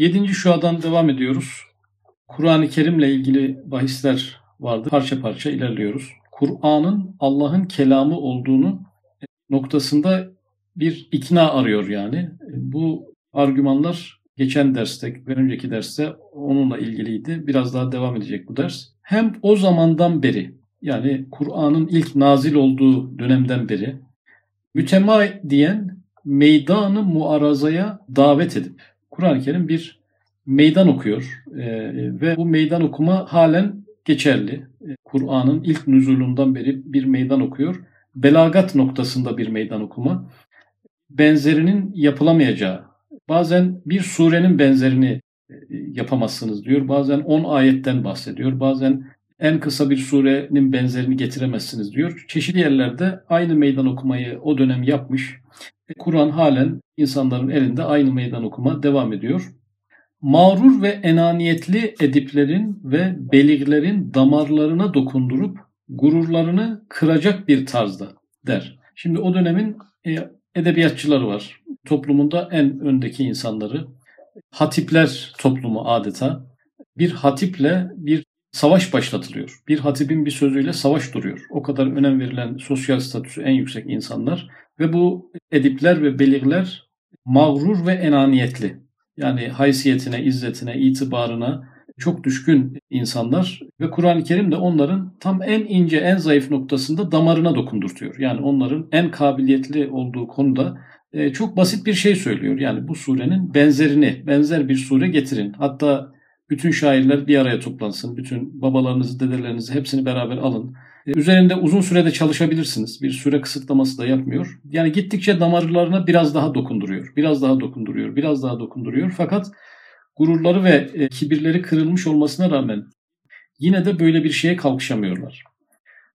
Yedinci şuadan devam ediyoruz. Kur'an-ı Kerim'le ilgili bahisler vardı. Parça parça ilerliyoruz. Kur'an'ın Allah'ın kelamı olduğunu noktasında bir ikna arıyor yani. Bu argümanlar geçen derste ve önceki derste onunla ilgiliydi. Biraz daha devam edecek bu ders. Hem o zamandan beri yani Kur'an'ın ilk nazil olduğu dönemden beri mütemadiyen meydanı muarazaya davet edip Kur'an-ı Kerim bir meydan okuyor e, ve bu meydan okuma halen geçerli. E, Kur'an'ın ilk nüzulundan beri bir meydan okuyor. Belagat noktasında bir meydan okuma. Benzerinin yapılamayacağı, bazen bir surenin benzerini e, yapamazsınız diyor. Bazen 10 ayetten bahsediyor. Bazen en kısa bir surenin benzerini getiremezsiniz diyor. Çeşitli yerlerde aynı meydan okumayı o dönem yapmış. E, Kur'an halen insanların elinde aynı meydan okuma devam ediyor. Mağrur ve enaniyetli ediplerin ve beliglerin damarlarına dokundurup gururlarını kıracak bir tarzda der. Şimdi o dönemin e, edebiyatçıları var. Toplumunda en öndeki insanları. Hatipler toplumu adeta. Bir hatiple bir savaş başlatılıyor. Bir hatibin bir sözüyle savaş duruyor. O kadar önem verilen sosyal statüsü en yüksek insanlar ve bu edipler ve beligler mağrur ve enaniyetli. Yani haysiyetine, izzetine, itibarına çok düşkün insanlar ve Kur'an-ı Kerim de onların tam en ince, en zayıf noktasında damarına dokundurtuyor. Yani onların en kabiliyetli olduğu konuda e, çok basit bir şey söylüyor. Yani bu surenin benzerini, benzer bir sure getirin. Hatta bütün şairler bir araya toplansın. Bütün babalarınızı, dedelerinizi hepsini beraber alın. E, üzerinde uzun sürede çalışabilirsiniz. Bir süre kısıtlaması da yapmıyor. Yani gittikçe damarlarına biraz daha dokunduruyor. Biraz daha dokunduruyor. Biraz daha dokunduruyor. Fakat gururları ve e, kibirleri kırılmış olmasına rağmen yine de böyle bir şeye kalkışamıyorlar.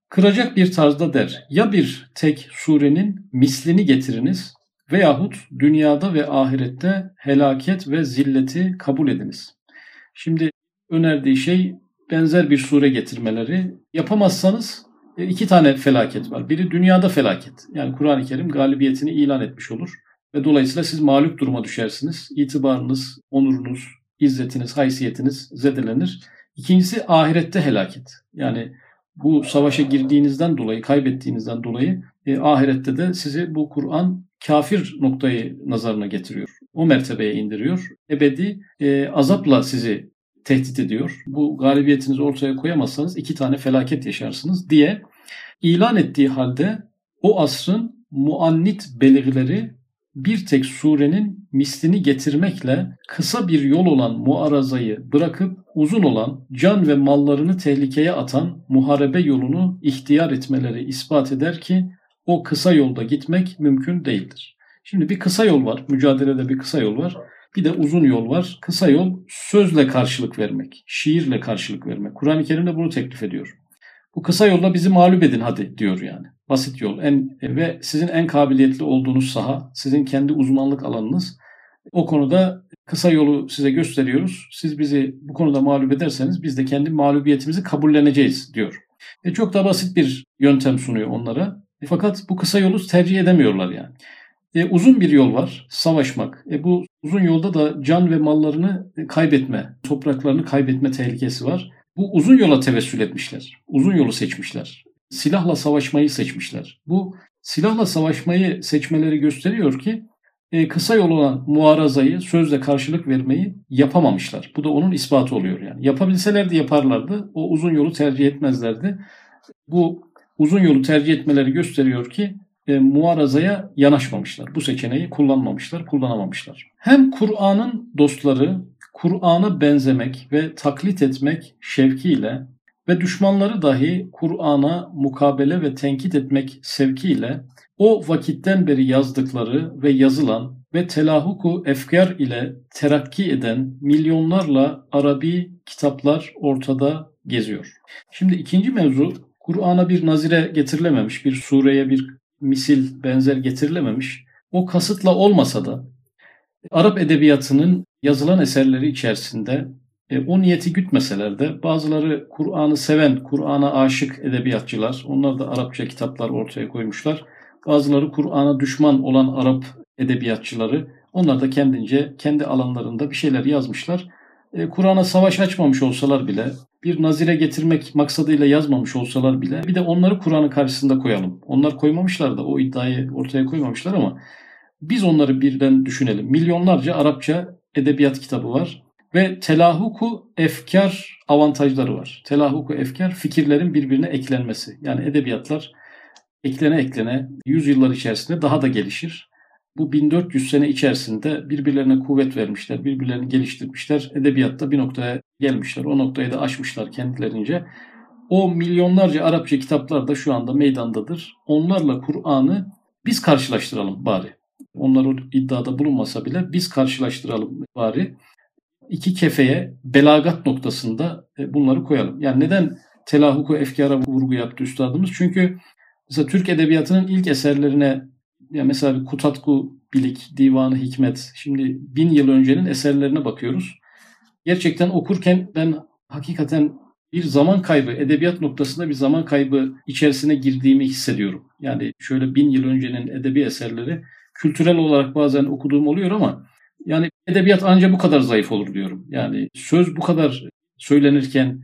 Kıracak bir tarzda der. Ya bir tek surenin mislini getiriniz veyahut dünyada ve ahirette helaket ve zilleti kabul ediniz. Şimdi önerdiği şey benzer bir sure getirmeleri. Yapamazsanız e, iki tane felaket var. Biri dünyada felaket. Yani Kur'an-ı Kerim galibiyetini ilan etmiş olur. Ve dolayısıyla siz mağlup duruma düşersiniz. İtibarınız, onurunuz, izzetiniz, haysiyetiniz zedelenir. İkincisi ahirette helaket. Yani bu savaşa girdiğinizden dolayı, kaybettiğinizden dolayı e, ahirette de sizi bu Kur'an kafir noktayı nazarına getiriyor. O mertebeye indiriyor. Ebedi e, azapla sizi tehdit ediyor. Bu galibiyetinizi ortaya koyamazsanız iki tane felaket yaşarsınız diye ilan ettiği halde o asrın muannit belirleri bir tek surenin mislini getirmekle kısa bir yol olan muarazayı bırakıp uzun olan can ve mallarını tehlikeye atan muharebe yolunu ihtiyar etmeleri ispat eder ki o kısa yolda gitmek mümkün değildir. Şimdi bir kısa yol var, mücadelede bir kısa yol var. Bir de uzun yol var. Kısa yol sözle karşılık vermek, şiirle karşılık vermek. Kur'an-ı Kerim de bunu teklif ediyor. Bu kısa yolla bizi mağlup edin hadi diyor yani. Basit yol en ve sizin en kabiliyetli olduğunuz saha, sizin kendi uzmanlık alanınız. O konuda kısa yolu size gösteriyoruz. Siz bizi bu konuda mağlup ederseniz biz de kendi mağlubiyetimizi kabulleneceğiz diyor. E çok da basit bir yöntem sunuyor onlara. E fakat bu kısa yolu tercih edemiyorlar yani. E, uzun bir yol var, savaşmak. E, bu uzun yolda da can ve mallarını kaybetme, topraklarını kaybetme tehlikesi var. Bu uzun yola tevessül etmişler. Uzun yolu seçmişler. Silahla savaşmayı seçmişler. Bu silahla savaşmayı seçmeleri gösteriyor ki e, kısa yol olan muarazayı, sözle karşılık vermeyi yapamamışlar. Bu da onun ispatı oluyor yani. Yapabilselerdi yaparlardı. O uzun yolu tercih etmezlerdi. Bu uzun yolu tercih etmeleri gösteriyor ki e, muarazaya yanaşmamışlar. Bu seçeneği kullanmamışlar, kullanamamışlar. Hem Kur'an'ın dostları Kur'an'a benzemek ve taklit etmek şevkiyle ve düşmanları dahi Kur'an'a mukabele ve tenkit etmek sevkiyle o vakitten beri yazdıkları ve yazılan ve telahuku efkar ile terakki eden milyonlarla Arabi kitaplar ortada geziyor. Şimdi ikinci mevzu Kur'an'a bir nazire getirilememiş, bir sureye bir misil benzer getirilememiş. O kasıtla olmasa da Arap edebiyatının yazılan eserleri içerisinde e, o niyeti gütmeseler de bazıları Kur'an'ı seven, Kur'an'a aşık edebiyatçılar, onlar da Arapça kitaplar ortaya koymuşlar. Bazıları Kur'an'a düşman olan Arap edebiyatçıları Onlar da kendince kendi alanlarında bir şeyler yazmışlar. E, Kur'an'a savaş açmamış olsalar bile, bir nazire getirmek maksadıyla yazmamış olsalar bile bir de onları Kur'an'ın karşısında koyalım. Onlar koymamışlar da o iddiayı ortaya koymamışlar ama biz onları birden düşünelim. Milyonlarca Arapça edebiyat kitabı var ve telahuku efkar avantajları var. Telahuku efkar fikirlerin birbirine eklenmesi. Yani edebiyatlar eklene eklene yüzyıllar içerisinde daha da gelişir. Bu 1400 sene içerisinde birbirlerine kuvvet vermişler, birbirlerini geliştirmişler. Edebiyatta bir noktaya gelmişler. O noktayı da aşmışlar kendilerince. O milyonlarca Arapça kitaplar da şu anda meydandadır. Onlarla Kur'an'ı biz karşılaştıralım bari. Onlar o iddiada bulunmasa bile biz karşılaştıralım bari. İki kefeye belagat noktasında e, bunları koyalım. Yani neden telahuku efkara vurgu yaptı üstadımız? Çünkü mesela Türk Edebiyatı'nın ilk eserlerine ya mesela Kutatku Bilik, Divanı Hikmet, şimdi bin yıl öncenin eserlerine bakıyoruz. Gerçekten okurken ben hakikaten bir zaman kaybı, edebiyat noktasında bir zaman kaybı içerisine girdiğimi hissediyorum. Yani şöyle bin yıl öncenin edebi eserleri kültürel olarak bazen okuduğum oluyor ama yani edebiyat ancak bu kadar zayıf olur diyorum. Yani söz bu kadar söylenirken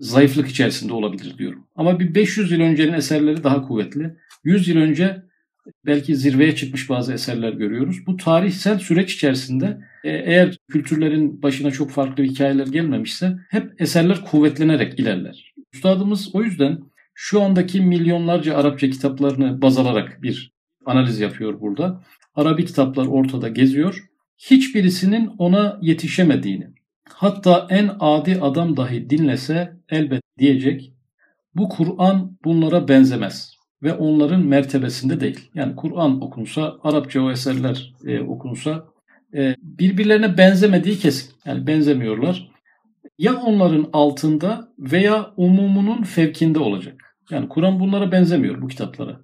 zayıflık içerisinde olabilir diyorum. Ama bir 500 yıl öncenin eserleri daha kuvvetli. 100 yıl önce belki zirveye çıkmış bazı eserler görüyoruz. Bu tarihsel süreç içerisinde e, eğer kültürlerin başına çok farklı hikayeler gelmemişse hep eserler kuvvetlenerek ilerler. Üstadımız o yüzden şu andaki milyonlarca Arapça kitaplarını baz alarak bir analiz yapıyor burada. Arabi kitaplar ortada geziyor. Hiçbirisinin ona yetişemediğini, hatta en adi adam dahi dinlese elbet diyecek, bu Kur'an bunlara benzemez ve onların mertebesinde değil. Yani Kur'an okunsa, Arapça o eserler e, okunsa e, birbirlerine benzemediği kesin. Yani benzemiyorlar. Ya onların altında veya umumunun fevkinde olacak. Yani Kur'an bunlara benzemiyor bu kitaplara.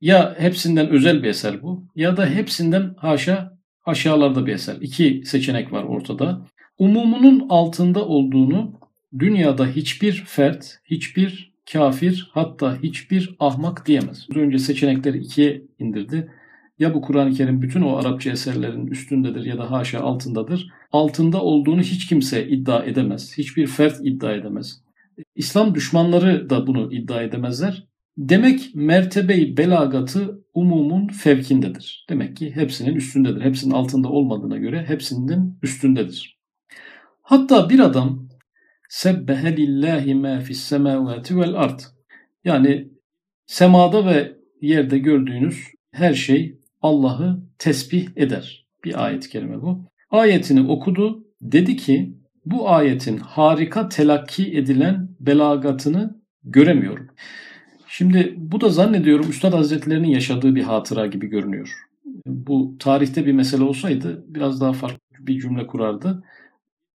Ya hepsinden özel bir eser bu ya da hepsinden haşa aşağılarda bir eser. İki seçenek var ortada. Umumunun altında olduğunu dünyada hiçbir fert, hiçbir kafir hatta hiçbir ahmak diyemez. Önce seçenekleri ikiye indirdi. Ya bu Kur'an-ı Kerim bütün o Arapça eserlerin üstündedir ya da haşa altındadır. Altında olduğunu hiç kimse iddia edemez. Hiçbir fert iddia edemez. İslam düşmanları da bunu iddia edemezler. Demek mertebeyi belagatı umumun fevkindedir. Demek ki hepsinin üstündedir. Hepsinin altında olmadığına göre hepsinin üstündedir. Hatta bir adam sebbehe lillahi ma fis semavati vel ard. Yani semada ve yerde gördüğünüz her şey Allah'ı tesbih eder. Bir ayet-i kerime bu. Ayetini okudu. Dedi ki bu ayetin harika telakki edilen belagatını göremiyorum. Şimdi bu da zannediyorum Üstad Hazretlerinin yaşadığı bir hatıra gibi görünüyor. Bu tarihte bir mesele olsaydı biraz daha farklı bir cümle kurardı.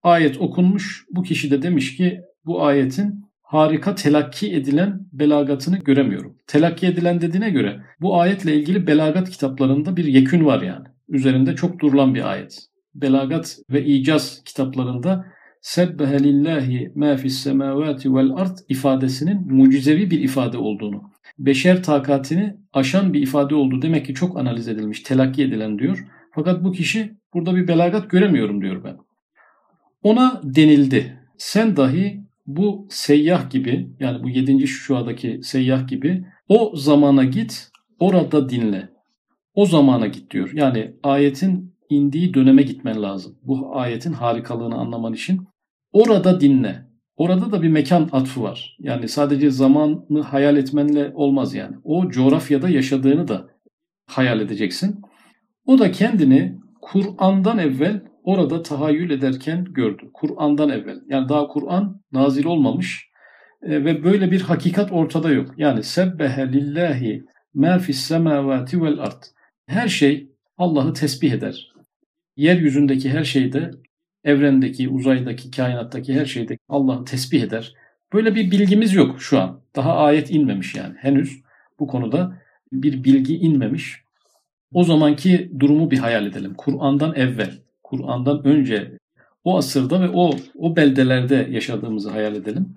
Ayet okunmuş, bu kişi de demiş ki bu ayetin harika telakki edilen belagatını göremiyorum. Telakki edilen dediğine göre bu ayetle ilgili belagat kitaplarında bir yekün var yani. Üzerinde çok durulan bir ayet. Belagat ve icaz kitaplarında sebbehe lillahi ma fis semavati vel ifadesinin mucizevi bir ifade olduğunu, beşer takatini aşan bir ifade olduğu demek ki çok analiz edilmiş, telakki edilen diyor. Fakat bu kişi burada bir belagat göremiyorum diyor ben. Ona denildi. Sen dahi bu seyyah gibi yani bu 7. şuadaki seyyah gibi o zamana git orada dinle. O zamana git diyor. Yani ayetin indiği döneme gitmen lazım. Bu ayetin harikalığını anlaman için. Orada dinle. Orada da bir mekan atfı var. Yani sadece zamanı hayal etmenle olmaz yani. O coğrafyada yaşadığını da hayal edeceksin. O da kendini Kur'an'dan evvel orada tahayyül ederken gördü. Kur'an'dan evvel. Yani daha Kur'an nazil olmamış e, ve böyle bir hakikat ortada yok. Yani sebbehe lillahi ma fis semavati vel ard. Her şey Allah'ı tesbih eder. Yeryüzündeki her şey de evrendeki, uzaydaki, kainattaki her şeyde Allah'ı tesbih eder. Böyle bir bilgimiz yok şu an. Daha ayet inmemiş yani. Henüz bu konuda bir bilgi inmemiş. O zamanki durumu bir hayal edelim. Kur'an'dan evvel, Kur'an'dan önce o asırda ve o o beldelerde yaşadığımızı hayal edelim.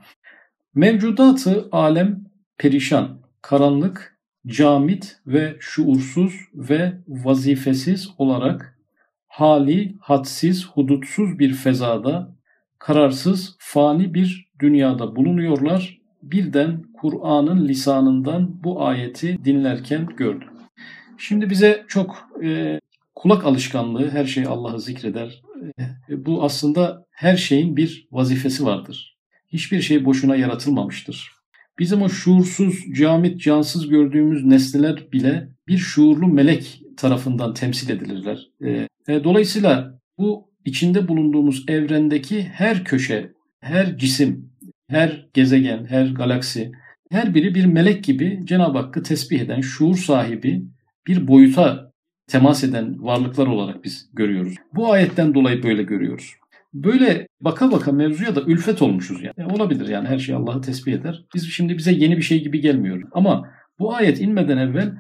Mevcudatı alem perişan, karanlık, camit ve şuursuz ve vazifesiz olarak hali, hadsiz, hudutsuz bir fezada, kararsız, fani bir dünyada bulunuyorlar. Birden Kur'an'ın lisanından bu ayeti dinlerken gördüm. Şimdi bize çok e, kulak alışkanlığı, her şey Allah'ı zikreder. E, bu aslında her şeyin bir vazifesi vardır. Hiçbir şey boşuna yaratılmamıştır. Bizim o şuursuz, camit, cansız gördüğümüz nesneler bile bir şuurlu melek tarafından temsil edilirler. E, e, dolayısıyla bu içinde bulunduğumuz evrendeki her köşe, her cisim, her gezegen, her galaksi, her biri bir melek gibi Cenab-ı Hakk'ı tesbih eden, şuur sahibi bir boyuta temas eden varlıklar olarak biz görüyoruz. Bu ayetten dolayı böyle görüyoruz. Böyle baka baka mevzuya da ülfet olmuşuz yani. E, olabilir yani her şey Allah'ı tesbih eder. Biz şimdi bize yeni bir şey gibi gelmiyor. Ama bu ayet inmeden evvel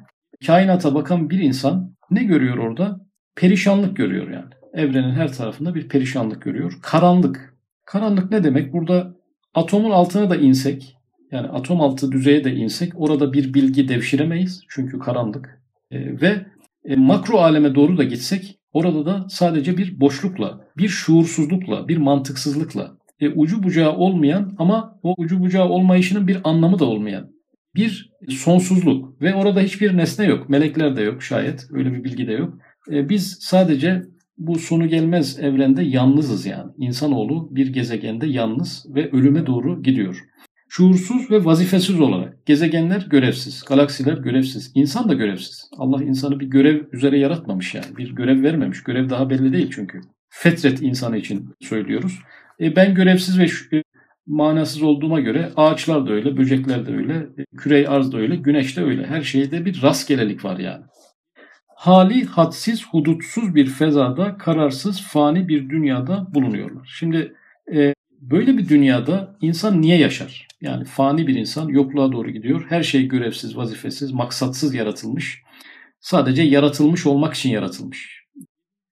kainata bakan bir insan ne görüyor orada? Perişanlık görüyor yani. Evrenin her tarafında bir perişanlık görüyor. Karanlık. Karanlık ne demek? Burada atomun altına da insek, yani atom altı düzeye de insek orada bir bilgi devşiremeyiz. Çünkü karanlık. E, ve e, makro aleme doğru da gitsek orada da sadece bir boşlukla, bir şuursuzlukla, bir mantıksızlıkla, e, ucu bucağı olmayan ama o ucu bucağı olmayışının bir anlamı da olmayan bir sonsuzluk ve orada hiçbir nesne yok. Melekler de yok şayet. Öyle bir bilgi de yok. E, biz sadece bu sonu gelmez evrende yalnızız yani. İnsanoğlu bir gezegende yalnız ve ölüme doğru gidiyor. Şuursuz ve vazifesiz olarak gezegenler görevsiz, galaksiler görevsiz, insan da görevsiz. Allah insanı bir görev üzere yaratmamış yani. Bir görev vermemiş. Görev daha belli değil çünkü. Fetret insanı için söylüyoruz. E ben görevsiz ve manasız olduğuma göre ağaçlar da öyle, böcekler de öyle, kürey arz da öyle, güneş de öyle. Her şeyde bir rastgelelik var yani. Hali hadsiz, hudutsuz bir fezada, kararsız, fani bir dünyada bulunuyorlar. Şimdi e, böyle bir dünyada insan niye yaşar? Yani fani bir insan yokluğa doğru gidiyor. Her şey görevsiz, vazifesiz, maksatsız yaratılmış. Sadece yaratılmış olmak için yaratılmış.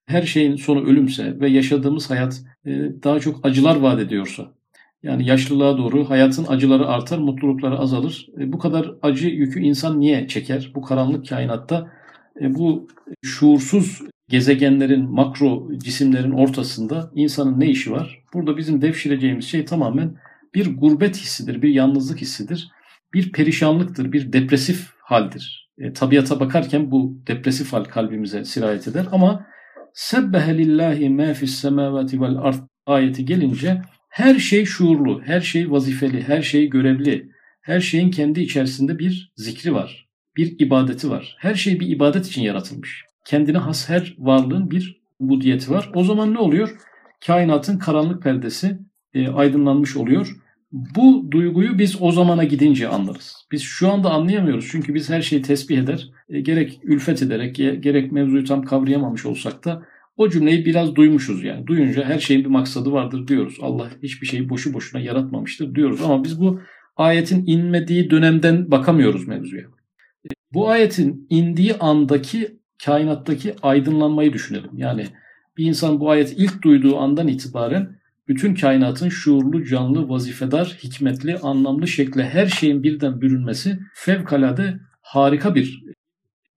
Her şeyin sonu ölümse ve yaşadığımız hayat e, daha çok acılar vaat ediyorsa, yani yaşlılığa doğru hayatın acıları artar, mutlulukları azalır. E, bu kadar acı yükü insan niye çeker? Bu karanlık kainatta e, bu şuursuz gezegenlerin, makro cisimlerin ortasında insanın ne işi var? Burada bizim devşireceğimiz şey tamamen bir gurbet hissidir, bir yalnızlık hissidir. Bir perişanlıktır, bir depresif haldir. E, tabiata bakarken bu depresif hal kalbimize sirayet eder ama sebbehe lillahi ma fis semavati vel ayeti gelince her şey şuurlu, her şey vazifeli, her şey görevli. Her şeyin kendi içerisinde bir zikri var, bir ibadeti var. Her şey bir ibadet için yaratılmış. Kendine has her varlığın bir ubudiyeti var. O zaman ne oluyor? Kainatın karanlık perdesi e, aydınlanmış oluyor. Bu duyguyu biz o zamana gidince anlarız. Biz şu anda anlayamıyoruz çünkü biz her şeyi tesbih eder, e, gerek ülfet ederek, gerek mevzuyu tam kavrayamamış olsak da o cümleyi biraz duymuşuz yani. Duyunca her şeyin bir maksadı vardır diyoruz. Allah hiçbir şeyi boşu boşuna yaratmamıştır diyoruz. Ama biz bu ayetin inmediği dönemden bakamıyoruz mevzuya. E, bu ayetin indiği andaki kainattaki aydınlanmayı düşünelim. Yani bir insan bu ayeti ilk duyduğu andan itibaren bütün kainatın şuurlu, canlı, vazifedar, hikmetli, anlamlı şekle her şeyin birden bürünmesi fevkalade harika bir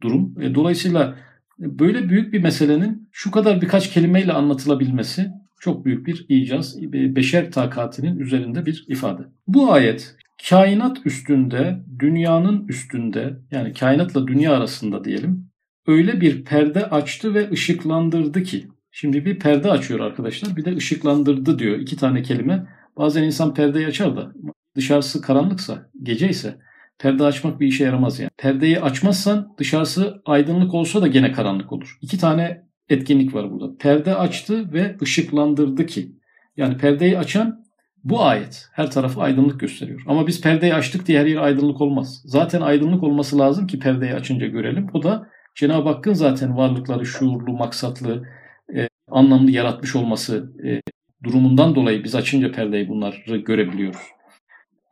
durum. E, dolayısıyla böyle büyük bir meselenin şu kadar birkaç kelimeyle anlatılabilmesi çok büyük bir icaz, beşer takatinin üzerinde bir ifade. Bu ayet kainat üstünde, dünyanın üstünde yani kainatla dünya arasında diyelim öyle bir perde açtı ve ışıklandırdı ki Şimdi bir perde açıyor arkadaşlar bir de ışıklandırdı diyor iki tane kelime. Bazen insan perdeyi açar da dışarısı karanlıksa, gece ise perde açmak bir işe yaramaz yani. Perdeyi açmazsan dışarısı aydınlık olsa da gene karanlık olur. İki tane etkinlik var burada. Perde açtı ve ışıklandırdı ki. Yani perdeyi açan bu ayet her tarafı aydınlık gösteriyor. Ama biz perdeyi açtık diye her yer aydınlık olmaz. Zaten aydınlık olması lazım ki perdeyi açınca görelim. O da Cenab-ı Hakk'ın zaten varlıkları şuurlu, maksatlı, e, anlamlı yaratmış olması e, durumundan dolayı biz açınca perdeyi bunları görebiliyoruz.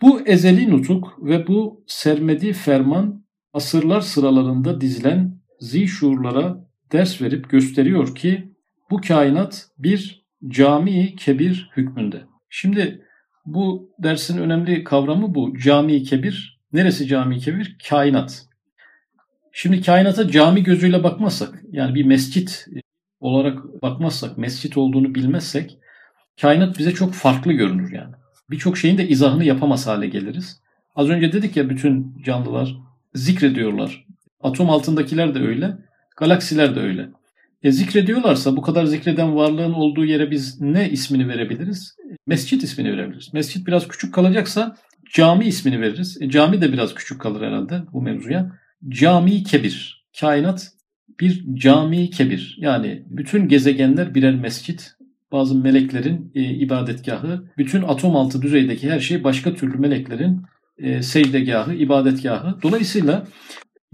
Bu ezeli nutuk ve bu sermedi ferman asırlar sıralarında dizilen zişurlara ders verip gösteriyor ki bu kainat bir cami kebir hükmünde. Şimdi bu dersin önemli kavramı bu. Cami kebir. Neresi cami kebir? Kainat. Şimdi kainata cami gözüyle bakmazsak yani bir mescit olarak bakmazsak, mescit olduğunu bilmezsek kainat bize çok farklı görünür yani. Birçok şeyin de izahını yapamaz hale geliriz. Az önce dedik ya bütün canlılar zikrediyorlar. Atom altındakiler de öyle, galaksiler de öyle. E zikrediyorlarsa bu kadar zikreden varlığın olduğu yere biz ne ismini verebiliriz? Mescit ismini verebiliriz. Mescit biraz küçük kalacaksa cami ismini veririz. E, cami de biraz küçük kalır herhalde bu mevzuya. Cami kebir. Kainat bir cami kebir. Yani bütün gezegenler birer mescit. Bazı meleklerin e, ibadetgahı, bütün atom altı düzeydeki her şey başka türlü meleklerin e, secdegahı, ibadetgahı. Dolayısıyla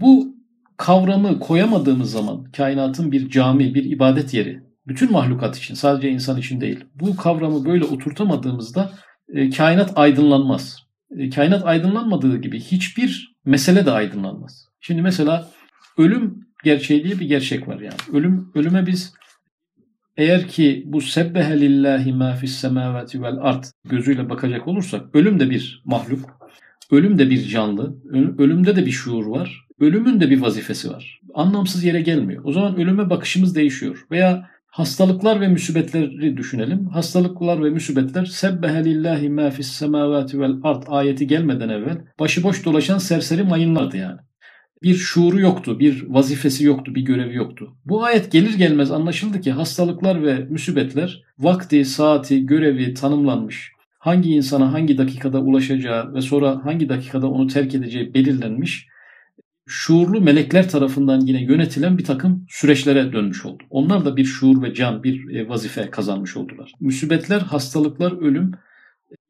bu kavramı koyamadığımız zaman kainatın bir cami, bir ibadet yeri, bütün mahlukat için sadece insan için değil. Bu kavramı böyle oturtamadığımızda e, kainat aydınlanmaz. E, kainat aydınlanmadığı gibi hiçbir mesele de aydınlanmaz. Şimdi mesela ölüm gerçeği diye bir gerçek var yani. Ölüm ölüme biz eğer ki bu sebbehe lillahi ma fis semavati vel ard gözüyle bakacak olursak ölüm de bir mahluk. Ölüm de bir canlı. Ölümde de bir şuur var. Ölümün de bir vazifesi var. Anlamsız yere gelmiyor. O zaman ölüme bakışımız değişiyor. Veya hastalıklar ve müsibetleri düşünelim. Hastalıklar ve müsibetler sebbehe lillahi ma fis semavati vel ard ayeti gelmeden evvel başıboş dolaşan serseri mayınlardı yani. Bir şuuru yoktu, bir vazifesi yoktu, bir görevi yoktu. Bu ayet gelir gelmez anlaşıldı ki hastalıklar ve müsibetler vakti, saati, görevi tanımlanmış hangi insana hangi dakikada ulaşacağı ve sonra hangi dakikada onu terk edeceği belirlenmiş şuurlu melekler tarafından yine yönetilen bir takım süreçlere dönmüş oldu. Onlar da bir şuur ve can, bir e, vazife kazanmış oldular. Müsibetler, hastalıklar, ölüm,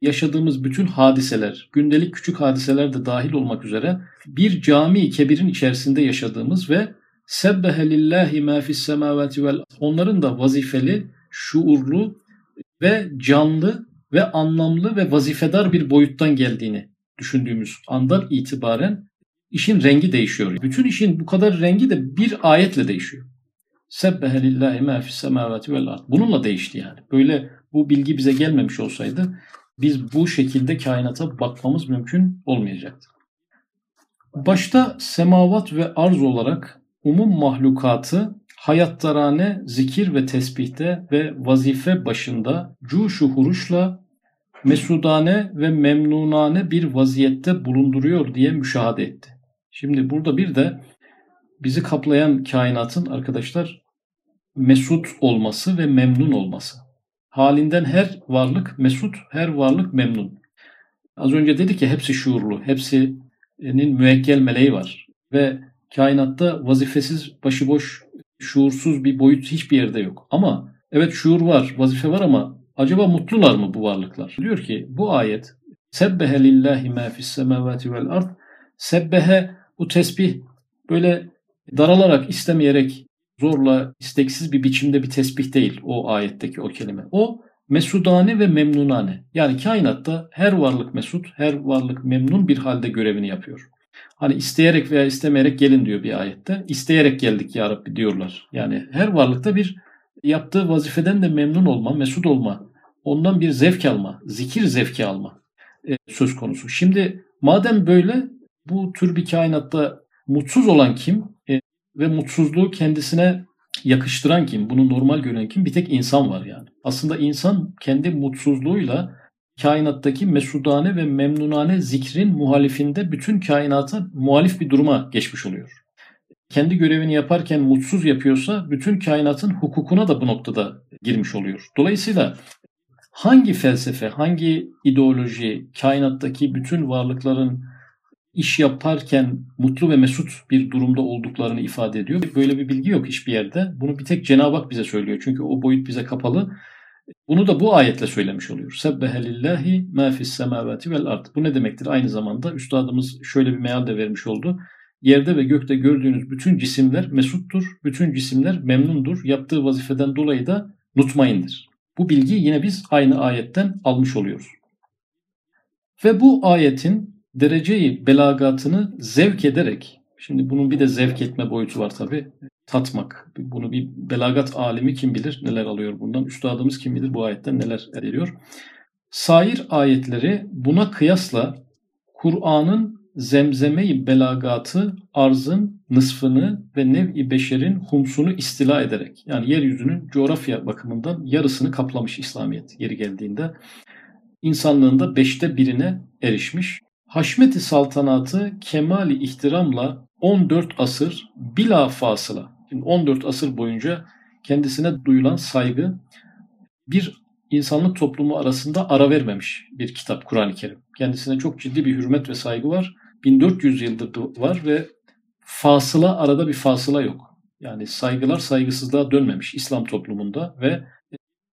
yaşadığımız bütün hadiseler, gündelik küçük hadiseler de dahil olmak üzere bir cami kebirin içerisinde yaşadığımız ve sebbehe lillahi ma fis semavati onların da vazifeli, şuurlu ve canlı ve anlamlı ve vazifedar bir boyuttan geldiğini düşündüğümüz andan itibaren işin rengi değişiyor. Bütün işin bu kadar rengi de bir ayetle değişiyor. Sebbehe lillahi ma fis semavati vel ard. Bununla değişti yani. Böyle bu bilgi bize gelmemiş olsaydı biz bu şekilde kainata bakmamız mümkün olmayacaktı. Başta semavat ve arz olarak umum mahlukatı hayattarane zikir ve tesbihte ve vazife başında cuşu huruşla mesudane ve memnunane bir vaziyette bulunduruyor diye müşahede etti. Şimdi burada bir de bizi kaplayan kainatın arkadaşlar mesut olması ve memnun olması. Halinden her varlık mesut, her varlık memnun. Az önce dedi ki hepsi şuurlu, hepsinin müekkel meleği var. Ve kainatta vazifesiz, başıboş şuursuz bir boyut hiçbir yerde yok. Ama evet şuur var, vazife var ama acaba mutlular mı bu varlıklar? Diyor ki bu ayet Sebbehe lillahi ma fis semavati vel ard Sebbehe bu tesbih böyle daralarak, istemeyerek, zorla, isteksiz bir biçimde bir tesbih değil o ayetteki o kelime. O mesudane ve memnunane. Yani kainatta her varlık mesut, her varlık memnun bir halde görevini yapıyor. Hani isteyerek veya istemeyerek gelin diyor bir ayette. İsteyerek geldik ya Rabbi diyorlar. Yani her varlıkta bir yaptığı vazifeden de memnun olma, mesut olma, ondan bir zevk alma, zikir zevki alma e, söz konusu. Şimdi madem böyle bu tür bir kainatta mutsuz olan kim e, ve mutsuzluğu kendisine yakıştıran kim, bunu normal gören kim? Bir tek insan var yani. Aslında insan kendi mutsuzluğuyla kainattaki mesudane ve memnunane zikrin muhalifinde bütün kainata muhalif bir duruma geçmiş oluyor. Kendi görevini yaparken mutsuz yapıyorsa bütün kainatın hukukuna da bu noktada girmiş oluyor. Dolayısıyla hangi felsefe, hangi ideoloji kainattaki bütün varlıkların iş yaparken mutlu ve mesut bir durumda olduklarını ifade ediyor. Böyle bir bilgi yok hiçbir yerde. Bunu bir tek Cenab-ı Hak bize söylüyor. Çünkü o boyut bize kapalı. Bunu da bu ayetle söylemiş oluyor. Sebbehe lillahi ma fis semavati vel ard. Bu ne demektir? Aynı zamanda üstadımız şöyle bir meal de vermiş oldu. Yerde ve gökte gördüğünüz bütün cisimler mesuttur. Bütün cisimler memnundur. Yaptığı vazifeden dolayı da mutmaindir. Bu bilgiyi yine biz aynı ayetten almış oluyoruz. Ve bu ayetin dereceyi belagatını zevk ederek, şimdi bunun bir de zevk etme boyutu var tabi, tatmak. Bunu bir belagat alimi kim bilir neler alıyor bundan. Üstadımız kim bilir bu ayetten neler ediyor. Sair ayetleri buna kıyasla Kur'an'ın zemzeme-i belagatı arzın nısfını ve nev-i beşerin humsunu istila ederek yani yeryüzünün coğrafya bakımından yarısını kaplamış İslamiyet yeri geldiğinde insanlığında beşte birine erişmiş. Haşmeti saltanatı kemali ihtiramla 14 asır bila fasıla, şimdi 14 asır boyunca kendisine duyulan saygı bir insanlık toplumu arasında ara vermemiş bir kitap Kur'an-ı Kerim. Kendisine çok ciddi bir hürmet ve saygı var. 1400 yıldır var ve fasıla arada bir fasıla yok. Yani saygılar saygısızlığa dönmemiş İslam toplumunda ve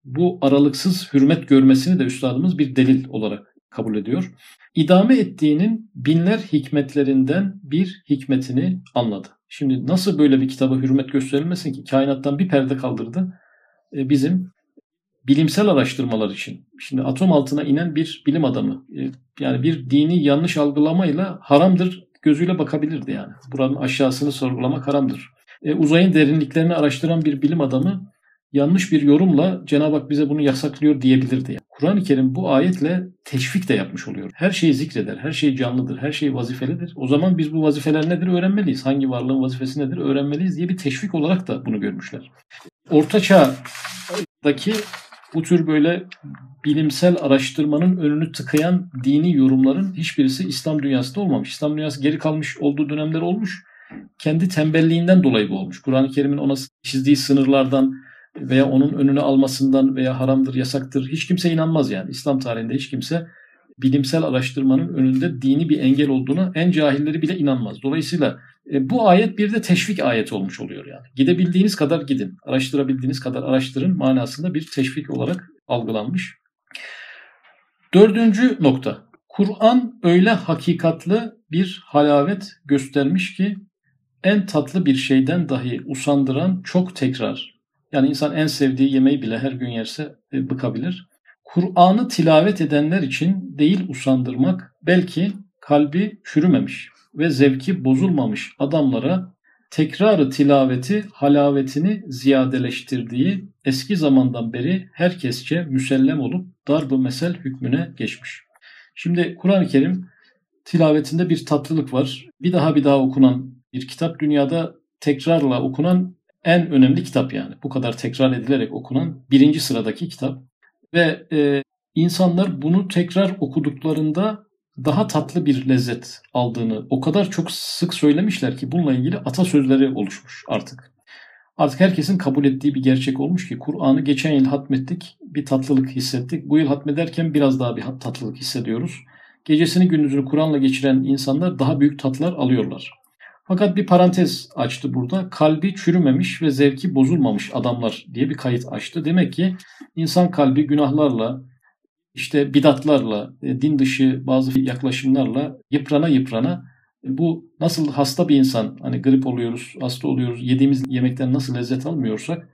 bu aralıksız hürmet görmesini de üstadımız bir delil olarak kabul ediyor. İdame ettiğinin binler hikmetlerinden bir hikmetini anladı. Şimdi nasıl böyle bir kitaba hürmet gösterilmesin ki? Kainattan bir perde kaldırdı. E, bizim bilimsel araştırmalar için. Şimdi atom altına inen bir bilim adamı e, yani bir dini yanlış algılamayla haramdır gözüyle bakabilirdi yani. Buranın aşağısını sorgulamak haramdır. E, uzayın derinliklerini araştıran bir bilim adamı yanlış bir yorumla Cenab-ı Hak bize bunu yasaklıyor diyebilirdi. Kur'an-ı Kerim bu ayetle teşvik de yapmış oluyor. Her şeyi zikreder, her şey canlıdır, her şey vazifelidir. O zaman biz bu vazifeler nedir öğrenmeliyiz. Hangi varlığın vazifesi nedir öğrenmeliyiz diye bir teşvik olarak da bunu görmüşler. Orta Çağ'daki bu tür böyle bilimsel araştırmanın önünü tıkayan dini yorumların hiçbirisi İslam dünyasında olmamış. İslam dünyası geri kalmış olduğu dönemler olmuş. Kendi tembelliğinden dolayı bu olmuş. Kur'an-ı Kerim'in ona çizdiği sınırlardan veya onun önünü almasından veya haramdır, yasaktır hiç kimse inanmaz yani. İslam tarihinde hiç kimse bilimsel araştırmanın önünde dini bir engel olduğuna en cahilleri bile inanmaz. Dolayısıyla e, bu ayet bir de teşvik ayet olmuş oluyor yani. Gidebildiğiniz kadar gidin, araştırabildiğiniz kadar araştırın manasında bir teşvik olarak algılanmış. Dördüncü nokta. Kur'an öyle hakikatlı bir halavet göstermiş ki en tatlı bir şeyden dahi usandıran çok tekrar. Yani insan en sevdiği yemeği bile her gün yerse e, bıkabilir. Kur'an'ı tilavet edenler için değil usandırmak belki kalbi çürümemiş ve zevki bozulmamış adamlara tekrarı tilaveti halavetini ziyadeleştirdiği eski zamandan beri herkesçe müsellem olup darb-ı mesel hükmüne geçmiş. Şimdi Kur'an-ı Kerim tilavetinde bir tatlılık var. Bir daha bir daha okunan bir kitap dünyada tekrarla okunan en önemli kitap yani. Bu kadar tekrar edilerek okunan birinci sıradaki kitap. Ve e, insanlar bunu tekrar okuduklarında daha tatlı bir lezzet aldığını o kadar çok sık söylemişler ki bununla ilgili atasözleri oluşmuş artık. Artık herkesin kabul ettiği bir gerçek olmuş ki Kur'an'ı geçen yıl hatmettik, bir tatlılık hissettik. Bu yıl hatmederken biraz daha bir tatlılık hissediyoruz. Gecesini gündüzünü Kur'an'la geçiren insanlar daha büyük tatlar alıyorlar. Fakat bir parantez açtı burada. Kalbi çürümemiş ve zevki bozulmamış adamlar diye bir kayıt açtı. Demek ki insan kalbi günahlarla, işte bidatlarla, e, din dışı bazı yaklaşımlarla yıprana yıprana e, bu nasıl hasta bir insan hani grip oluyoruz, hasta oluyoruz, yediğimiz yemekten nasıl lezzet almıyorsak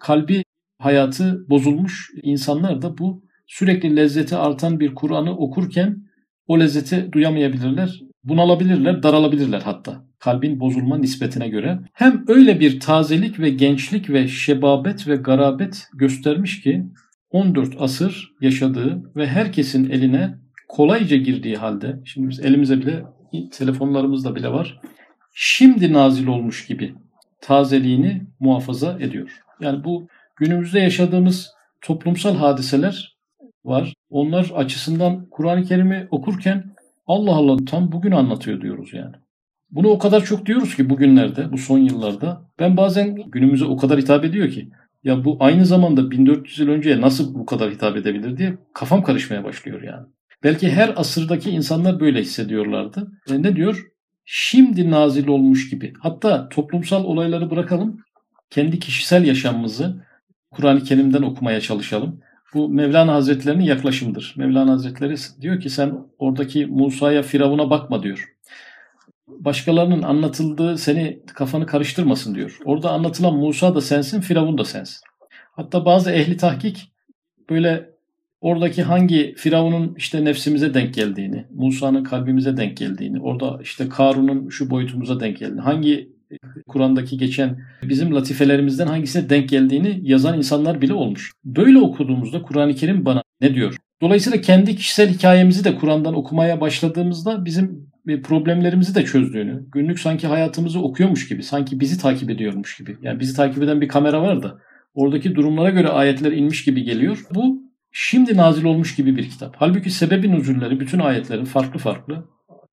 kalbi hayatı bozulmuş insanlar da bu sürekli lezzeti artan bir Kur'an'ı okurken o lezzeti duyamayabilirler, bunalabilirler, daralabilirler hatta kalbin bozulma nispetine göre. Hem öyle bir tazelik ve gençlik ve şebabet ve garabet göstermiş ki 14 asır yaşadığı ve herkesin eline kolayca girdiği halde, şimdi biz elimize bile, telefonlarımızda bile var, şimdi nazil olmuş gibi tazeliğini muhafaza ediyor. Yani bu günümüzde yaşadığımız toplumsal hadiseler var. Onlar açısından Kur'an-ı Kerim'i okurken Allah Allah tam bugün anlatıyor diyoruz yani. Bunu o kadar çok diyoruz ki bugünlerde, bu son yıllarda. Ben bazen günümüze o kadar hitap ediyor ki ya bu aynı zamanda 1400 yıl önceye nasıl bu kadar hitap edebilir diye kafam karışmaya başlıyor yani. Belki her asırdaki insanlar böyle hissediyorlardı. E ne diyor? Şimdi nazil olmuş gibi. Hatta toplumsal olayları bırakalım. Kendi kişisel yaşamımızı Kur'an-ı Kerim'den okumaya çalışalım. Bu Mevlana Hazretleri'nin yaklaşımıdır. Mevlana Hazretleri diyor ki sen oradaki Musa'ya, Firavun'a bakma diyor başkalarının anlatıldığı seni kafanı karıştırmasın diyor. Orada anlatılan Musa da sensin, Firavun da sensin. Hatta bazı ehli tahkik böyle oradaki hangi Firavun'un işte nefsimize denk geldiğini, Musa'nın kalbimize denk geldiğini, orada işte Karun'un şu boyutumuza denk geldiğini, hangi Kur'an'daki geçen bizim latifelerimizden hangisine denk geldiğini yazan insanlar bile olmuş. Böyle okuduğumuzda Kur'an-ı Kerim bana ne diyor? Dolayısıyla kendi kişisel hikayemizi de Kur'an'dan okumaya başladığımızda bizim problemlerimizi de çözdüğünü, günlük sanki hayatımızı okuyormuş gibi, sanki bizi takip ediyormuş gibi. Yani bizi takip eden bir kamera var da oradaki durumlara göre ayetler inmiş gibi geliyor. Bu şimdi nazil olmuş gibi bir kitap. Halbuki sebebi nüzulleri bütün ayetlerin farklı farklı.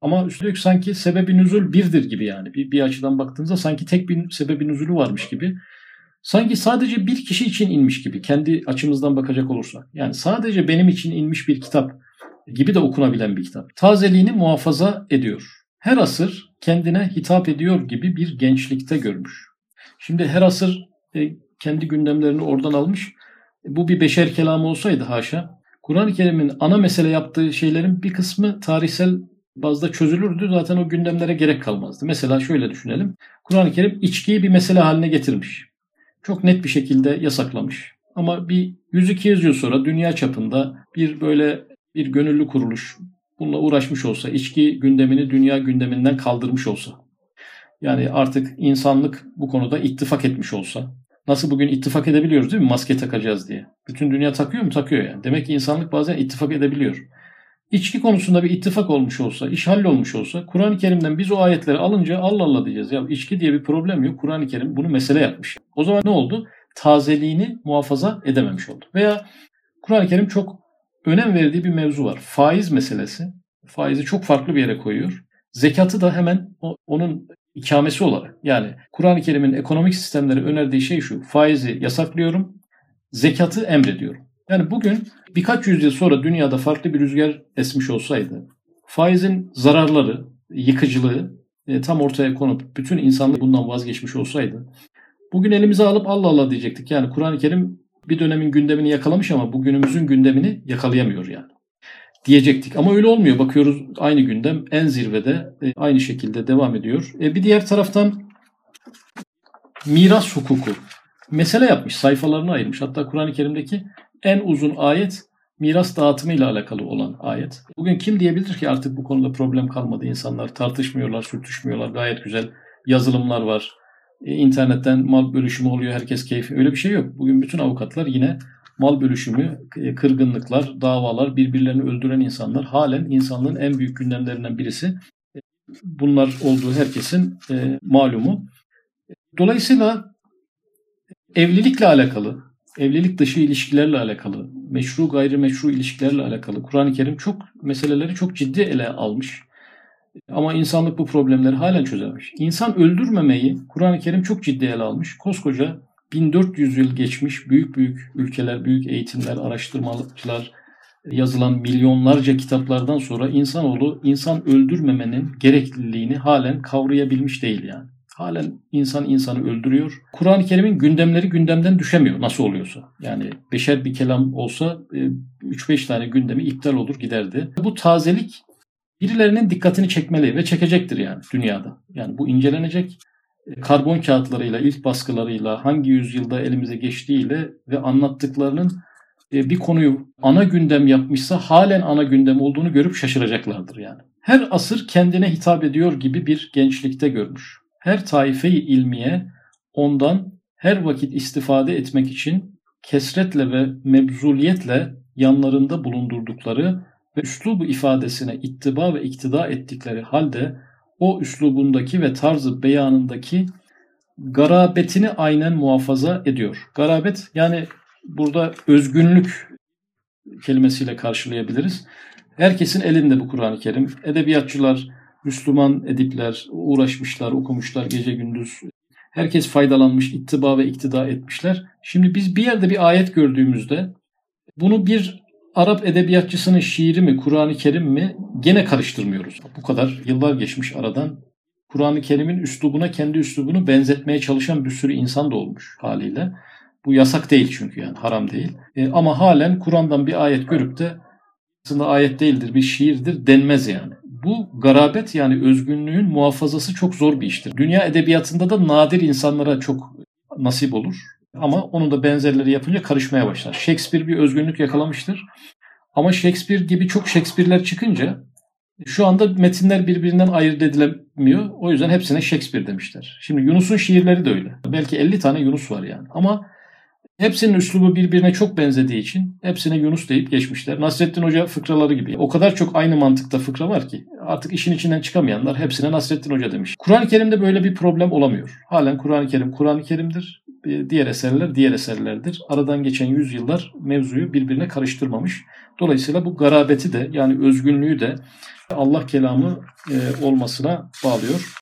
Ama üstelik sanki sebebi nüzul birdir gibi yani. Bir, bir açıdan baktığınızda sanki tek bir sebebi nüzulü varmış gibi. Sanki sadece bir kişi için inmiş gibi kendi açımızdan bakacak olursak. Yani sadece benim için inmiş bir kitap gibi de okunabilen bir kitap. Tazeliğini muhafaza ediyor. Her asır kendine hitap ediyor gibi bir gençlikte görmüş. Şimdi her asır e, kendi gündemlerini oradan almış. Bu bir beşer kelamı olsaydı haşa. Kur'an-ı Kerim'in ana mesele yaptığı şeylerin bir kısmı tarihsel bazda çözülürdü. Zaten o gündemlere gerek kalmazdı. Mesela şöyle düşünelim. Kur'an-ı Kerim içkiyi bir mesele haline getirmiş. Çok net bir şekilde yasaklamış. Ama bir 100-200 yıl sonra dünya çapında bir böyle bir gönüllü kuruluş bununla uğraşmış olsa, içki gündemini dünya gündeminden kaldırmış olsa, yani artık insanlık bu konuda ittifak etmiş olsa, nasıl bugün ittifak edebiliyoruz değil mi maske takacağız diye. Bütün dünya takıyor mu? Takıyor yani. Demek ki insanlık bazen ittifak edebiliyor. İçki konusunda bir ittifak olmuş olsa, iş hallolmuş olsa Kur'an-ı Kerim'den biz o ayetleri alınca Allah Allah diyeceğiz. Ya içki diye bir problem yok. Kur'an-ı Kerim bunu mesele yapmış. O zaman ne oldu? Tazeliğini muhafaza edememiş oldu. Veya Kur'an-ı Kerim çok önem verdiği bir mevzu var. Faiz meselesi. Faizi çok farklı bir yere koyuyor. Zekatı da hemen onun ikamesi olarak. Yani Kur'an-ı Kerim'in ekonomik sistemleri önerdiği şey şu. Faizi yasaklıyorum, zekatı emrediyorum. Yani bugün birkaç yüzyıl sonra dünyada farklı bir rüzgar esmiş olsaydı faizin zararları, yıkıcılığı e, tam ortaya konup bütün insanlık bundan vazgeçmiş olsaydı bugün elimize alıp Allah Allah diyecektik. Yani Kur'an-ı Kerim bir dönemin gündemini yakalamış ama bugünümüzün gündemini yakalayamıyor yani. Diyecektik ama öyle olmuyor. Bakıyoruz aynı gündem en zirvede e, aynı şekilde devam ediyor. E, bir diğer taraftan miras hukuku mesele yapmış, sayfalarını ayırmış. Hatta Kur'an-ı Kerim'deki en uzun ayet miras dağıtımı ile alakalı olan ayet. Bugün kim diyebilir ki artık bu konuda problem kalmadı. İnsanlar tartışmıyorlar, sürtüşmüyorlar. Gayet güzel yazılımlar var. E, internetten mal bölüşümü oluyor. Herkes keyfi. Öyle bir şey yok. Bugün bütün avukatlar yine mal bölüşümü, e, kırgınlıklar, davalar, birbirlerini öldüren insanlar halen insanlığın en büyük gündemlerinden birisi. E, bunlar olduğu herkesin e, malumu. Dolayısıyla evlilikle alakalı, evlilik dışı ilişkilerle alakalı, meşru gayrimeşru ilişkilerle alakalı Kur'an-ı Kerim çok meseleleri çok ciddi ele almış. Ama insanlık bu problemleri halen çözememiş. İnsan öldürmemeyi Kur'an-ı Kerim çok ciddi ele almış. Koskoca 1400 yıl geçmiş büyük büyük ülkeler, büyük eğitimler, araştırmacılar yazılan milyonlarca kitaplardan sonra insanoğlu insan öldürmemenin gerekliliğini halen kavrayabilmiş değil yani. Halen insan insanı öldürüyor. Kur'an-ı Kerim'in gündemleri gündemden düşemiyor nasıl oluyorsa. Yani beşer bir kelam olsa 3-5 e, tane gündemi iptal olur giderdi. Bu tazelik birilerinin dikkatini çekmeli ve çekecektir yani dünyada. Yani bu incelenecek e, karbon kağıtlarıyla, ilk baskılarıyla, hangi yüzyılda elimize geçtiğiyle ve anlattıklarının e, bir konuyu ana gündem yapmışsa halen ana gündem olduğunu görüp şaşıracaklardır yani. Her asır kendine hitap ediyor gibi bir gençlikte görmüş. Her taife-i ilmiye ondan her vakit istifade etmek için kesretle ve mebzuliyetle yanlarında bulundurdukları ve üslubu ifadesine ittiba ve iktida ettikleri halde o üslubundaki ve tarzı beyanındaki garabetini aynen muhafaza ediyor. Garabet yani burada özgünlük kelimesiyle karşılayabiliriz. Herkesin elinde bu Kur'an-ı Kerim. Edebiyatçılar, Müslüman edipler uğraşmışlar, okumuşlar gece gündüz. Herkes faydalanmış, ittiba ve iktida etmişler. Şimdi biz bir yerde bir ayet gördüğümüzde bunu bir Arap edebiyatçısının şiiri mi, Kur'an-ı Kerim mi gene karıştırmıyoruz. Bu kadar yıllar geçmiş aradan. Kur'an-ı Kerim'in üslubuna kendi üslubunu benzetmeye çalışan bir sürü insan da olmuş haliyle. Bu yasak değil çünkü yani haram değil. E, ama halen Kur'an'dan bir ayet görüp de aslında ayet değildir bir şiirdir denmez yani. Bu garabet yani özgünlüğün muhafazası çok zor bir iştir. Dünya edebiyatında da nadir insanlara çok nasip olur. Ama onun da benzerleri yapınca karışmaya başlar. Shakespeare bir özgünlük yakalamıştır. Ama Shakespeare gibi çok Shakespeare'ler çıkınca şu anda metinler birbirinden ayırt edilemiyor. O yüzden hepsine Shakespeare demişler. Şimdi Yunus'un şiirleri de öyle. Belki 50 tane Yunus var yani. Ama Hepsinin üslubu birbirine çok benzediği için hepsine Yunus deyip geçmişler. Nasrettin Hoca fıkraları gibi. O kadar çok aynı mantıkta fıkra var ki artık işin içinden çıkamayanlar hepsine Nasrettin Hoca demiş. Kur'an-ı Kerim'de böyle bir problem olamıyor. Halen Kur'an-ı Kerim Kur'an-ı Kerim'dir. Diğer eserler diğer eserlerdir. Aradan geçen yüzyıllar mevzuyu birbirine karıştırmamış. Dolayısıyla bu garabeti de yani özgünlüğü de Allah kelamı olmasına bağlıyor.